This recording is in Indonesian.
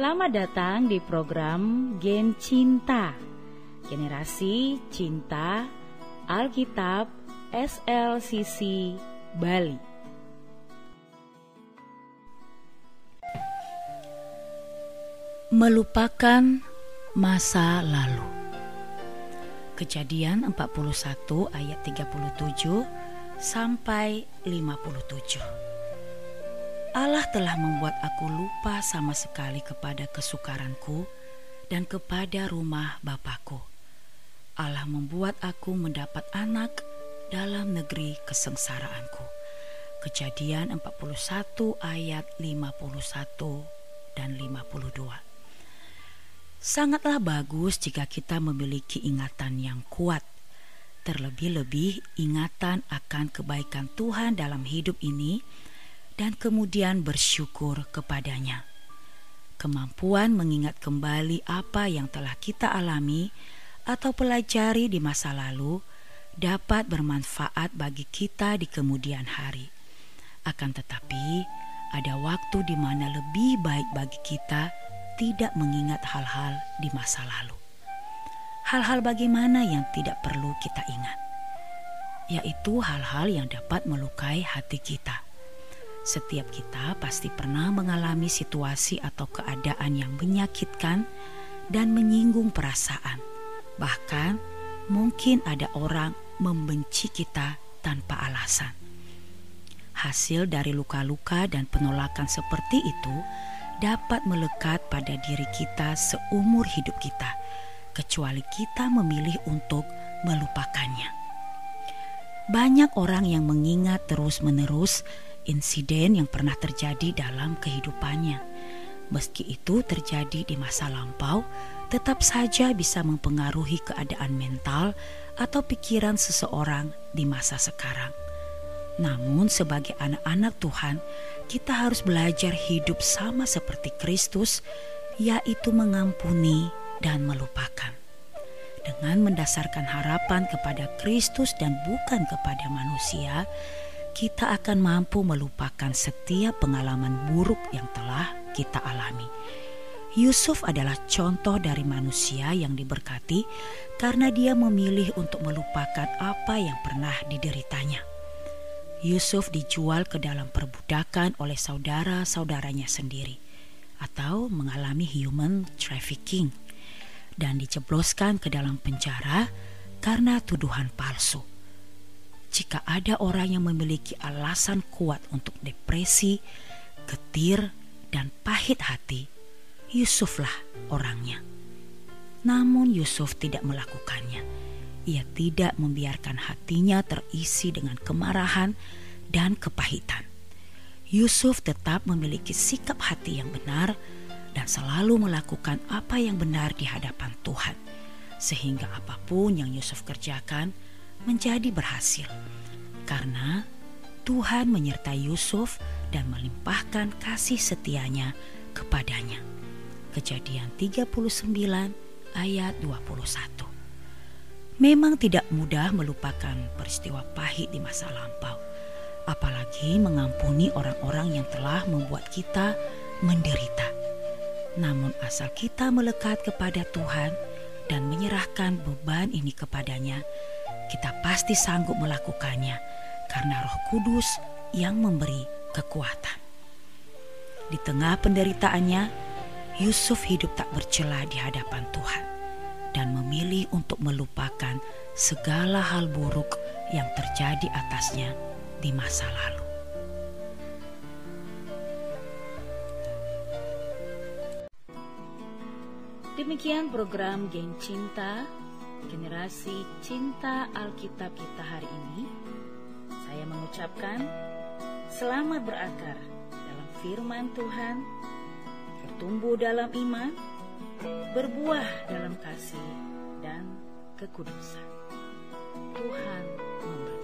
Selamat datang di program Gen Cinta. Generasi Cinta Alkitab SLCC Bali. Melupakan masa lalu. Kejadian 41 ayat 37 sampai 57 Allah telah membuat aku lupa sama sekali kepada kesukaranku dan kepada rumah Bapakku. Allah membuat aku mendapat anak dalam negeri kesengsaraanku. Kejadian 41 ayat 51 dan 52. Sangatlah bagus jika kita memiliki ingatan yang kuat. Terlebih-lebih ingatan akan kebaikan Tuhan dalam hidup ini dan kemudian bersyukur kepadanya. Kemampuan mengingat kembali apa yang telah kita alami atau pelajari di masa lalu dapat bermanfaat bagi kita di kemudian hari. Akan tetapi, ada waktu di mana lebih baik bagi kita tidak mengingat hal-hal di masa lalu. Hal-hal bagaimana yang tidak perlu kita ingat, yaitu hal-hal yang dapat melukai hati kita setiap kita pasti pernah mengalami situasi atau keadaan yang menyakitkan dan menyinggung perasaan. Bahkan mungkin ada orang membenci kita tanpa alasan. Hasil dari luka-luka dan penolakan seperti itu dapat melekat pada diri kita seumur hidup kita, kecuali kita memilih untuk melupakannya. Banyak orang yang mengingat terus-menerus insiden yang pernah terjadi dalam kehidupannya. Meski itu terjadi di masa lampau, tetap saja bisa mempengaruhi keadaan mental atau pikiran seseorang di masa sekarang. Namun, sebagai anak-anak Tuhan, kita harus belajar hidup sama seperti Kristus, yaitu mengampuni dan melupakan. Dengan mendasarkan harapan kepada Kristus dan bukan kepada manusia, kita akan mampu melupakan setiap pengalaman buruk yang telah kita alami. Yusuf adalah contoh dari manusia yang diberkati karena dia memilih untuk melupakan apa yang pernah dideritanya. Yusuf dijual ke dalam perbudakan oleh saudara-saudaranya sendiri atau mengalami human trafficking dan dicebloskan ke dalam penjara karena tuduhan palsu. Jika ada orang yang memiliki alasan kuat untuk depresi, getir, dan pahit hati, Yusuflah orangnya. Namun Yusuf tidak melakukannya. Ia tidak membiarkan hatinya terisi dengan kemarahan dan kepahitan. Yusuf tetap memiliki sikap hati yang benar dan selalu melakukan apa yang benar di hadapan Tuhan, sehingga apa pun yang Yusuf kerjakan menjadi berhasil karena Tuhan menyertai Yusuf dan melimpahkan kasih setianya kepadanya. Kejadian 39 ayat 21. Memang tidak mudah melupakan peristiwa pahit di masa lampau, apalagi mengampuni orang-orang yang telah membuat kita menderita. Namun asal kita melekat kepada Tuhan dan menyerahkan beban ini kepadanya, kita pasti sanggup melakukannya karena Roh Kudus yang memberi kekuatan. Di tengah penderitaannya, Yusuf hidup tak bercela di hadapan Tuhan dan memilih untuk melupakan segala hal buruk yang terjadi atasnya di masa lalu. Demikian program Geng Cinta generasi cinta Alkitab kita hari ini, saya mengucapkan selamat berakar dalam firman Tuhan, bertumbuh dalam iman, berbuah dalam kasih dan kekudusan. Tuhan memberkati.